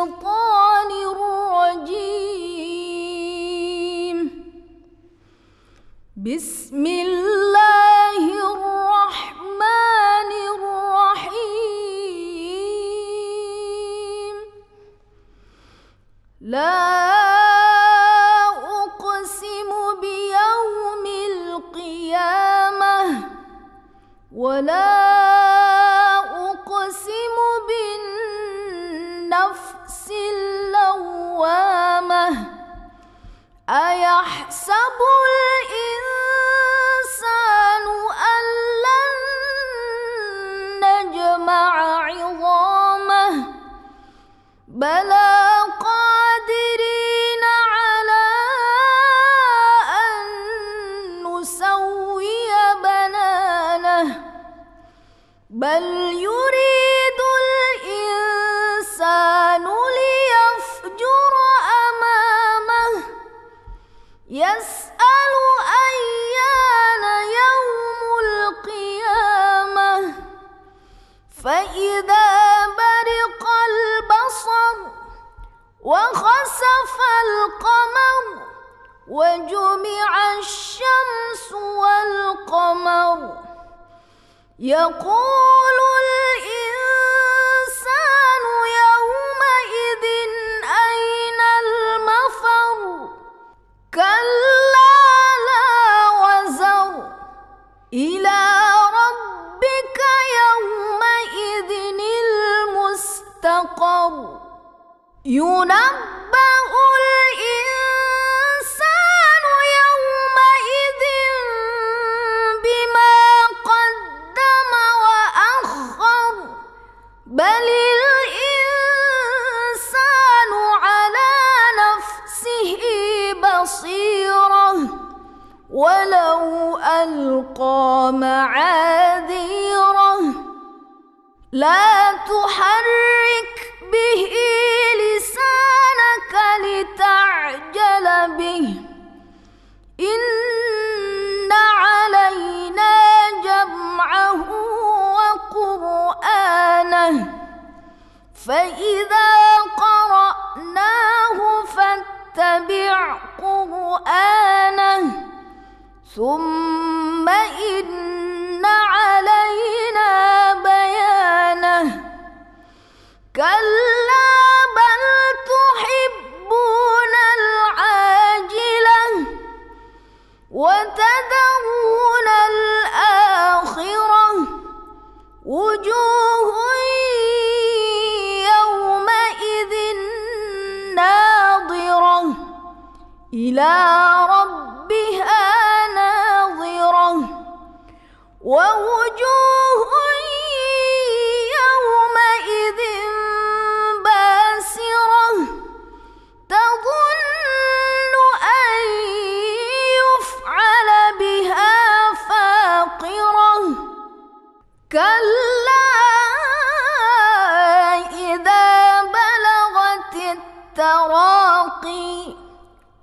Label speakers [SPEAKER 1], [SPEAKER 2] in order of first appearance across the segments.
[SPEAKER 1] الشيطان الرجيم. بسم الله الرحمن الرحيم. لا أقسم بيوم القيامة ولا أقسم بالنفس بلى قادرين على أن نسوي بنانه بل يريد الإنسان ليفجر أمامه. يسأل أيان يوم القيامة فإذا برق البصر وخسف القمر وجمع الشمس والقمر. يقول الإنسان يومئذ أين المفر؟ كلا المستقر ينبأ الإنسان يومئذ بما قدم وأخر. بل الإنسان على نفسه بصيرة. ولو ألقى معاذيره. لا تحرك به لسانك لتعجل به. إن علينا جمعه وقرآنه. فإذا قرأناه فاتبع قرآنه. ثم إلى ربها ناظرة ووجوه يومئذ باسرة تظن أن يفعل بها فاقرة كلا إذا بلغت التراقي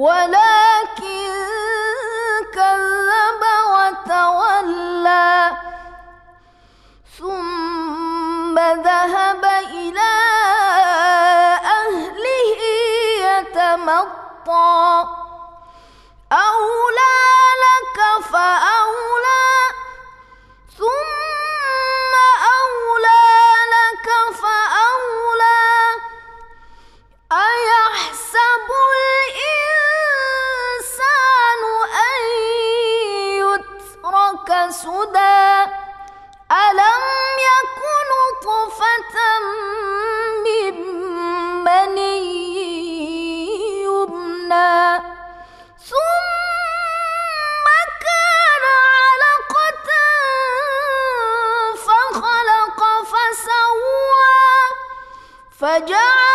[SPEAKER 1] ولكن فجعل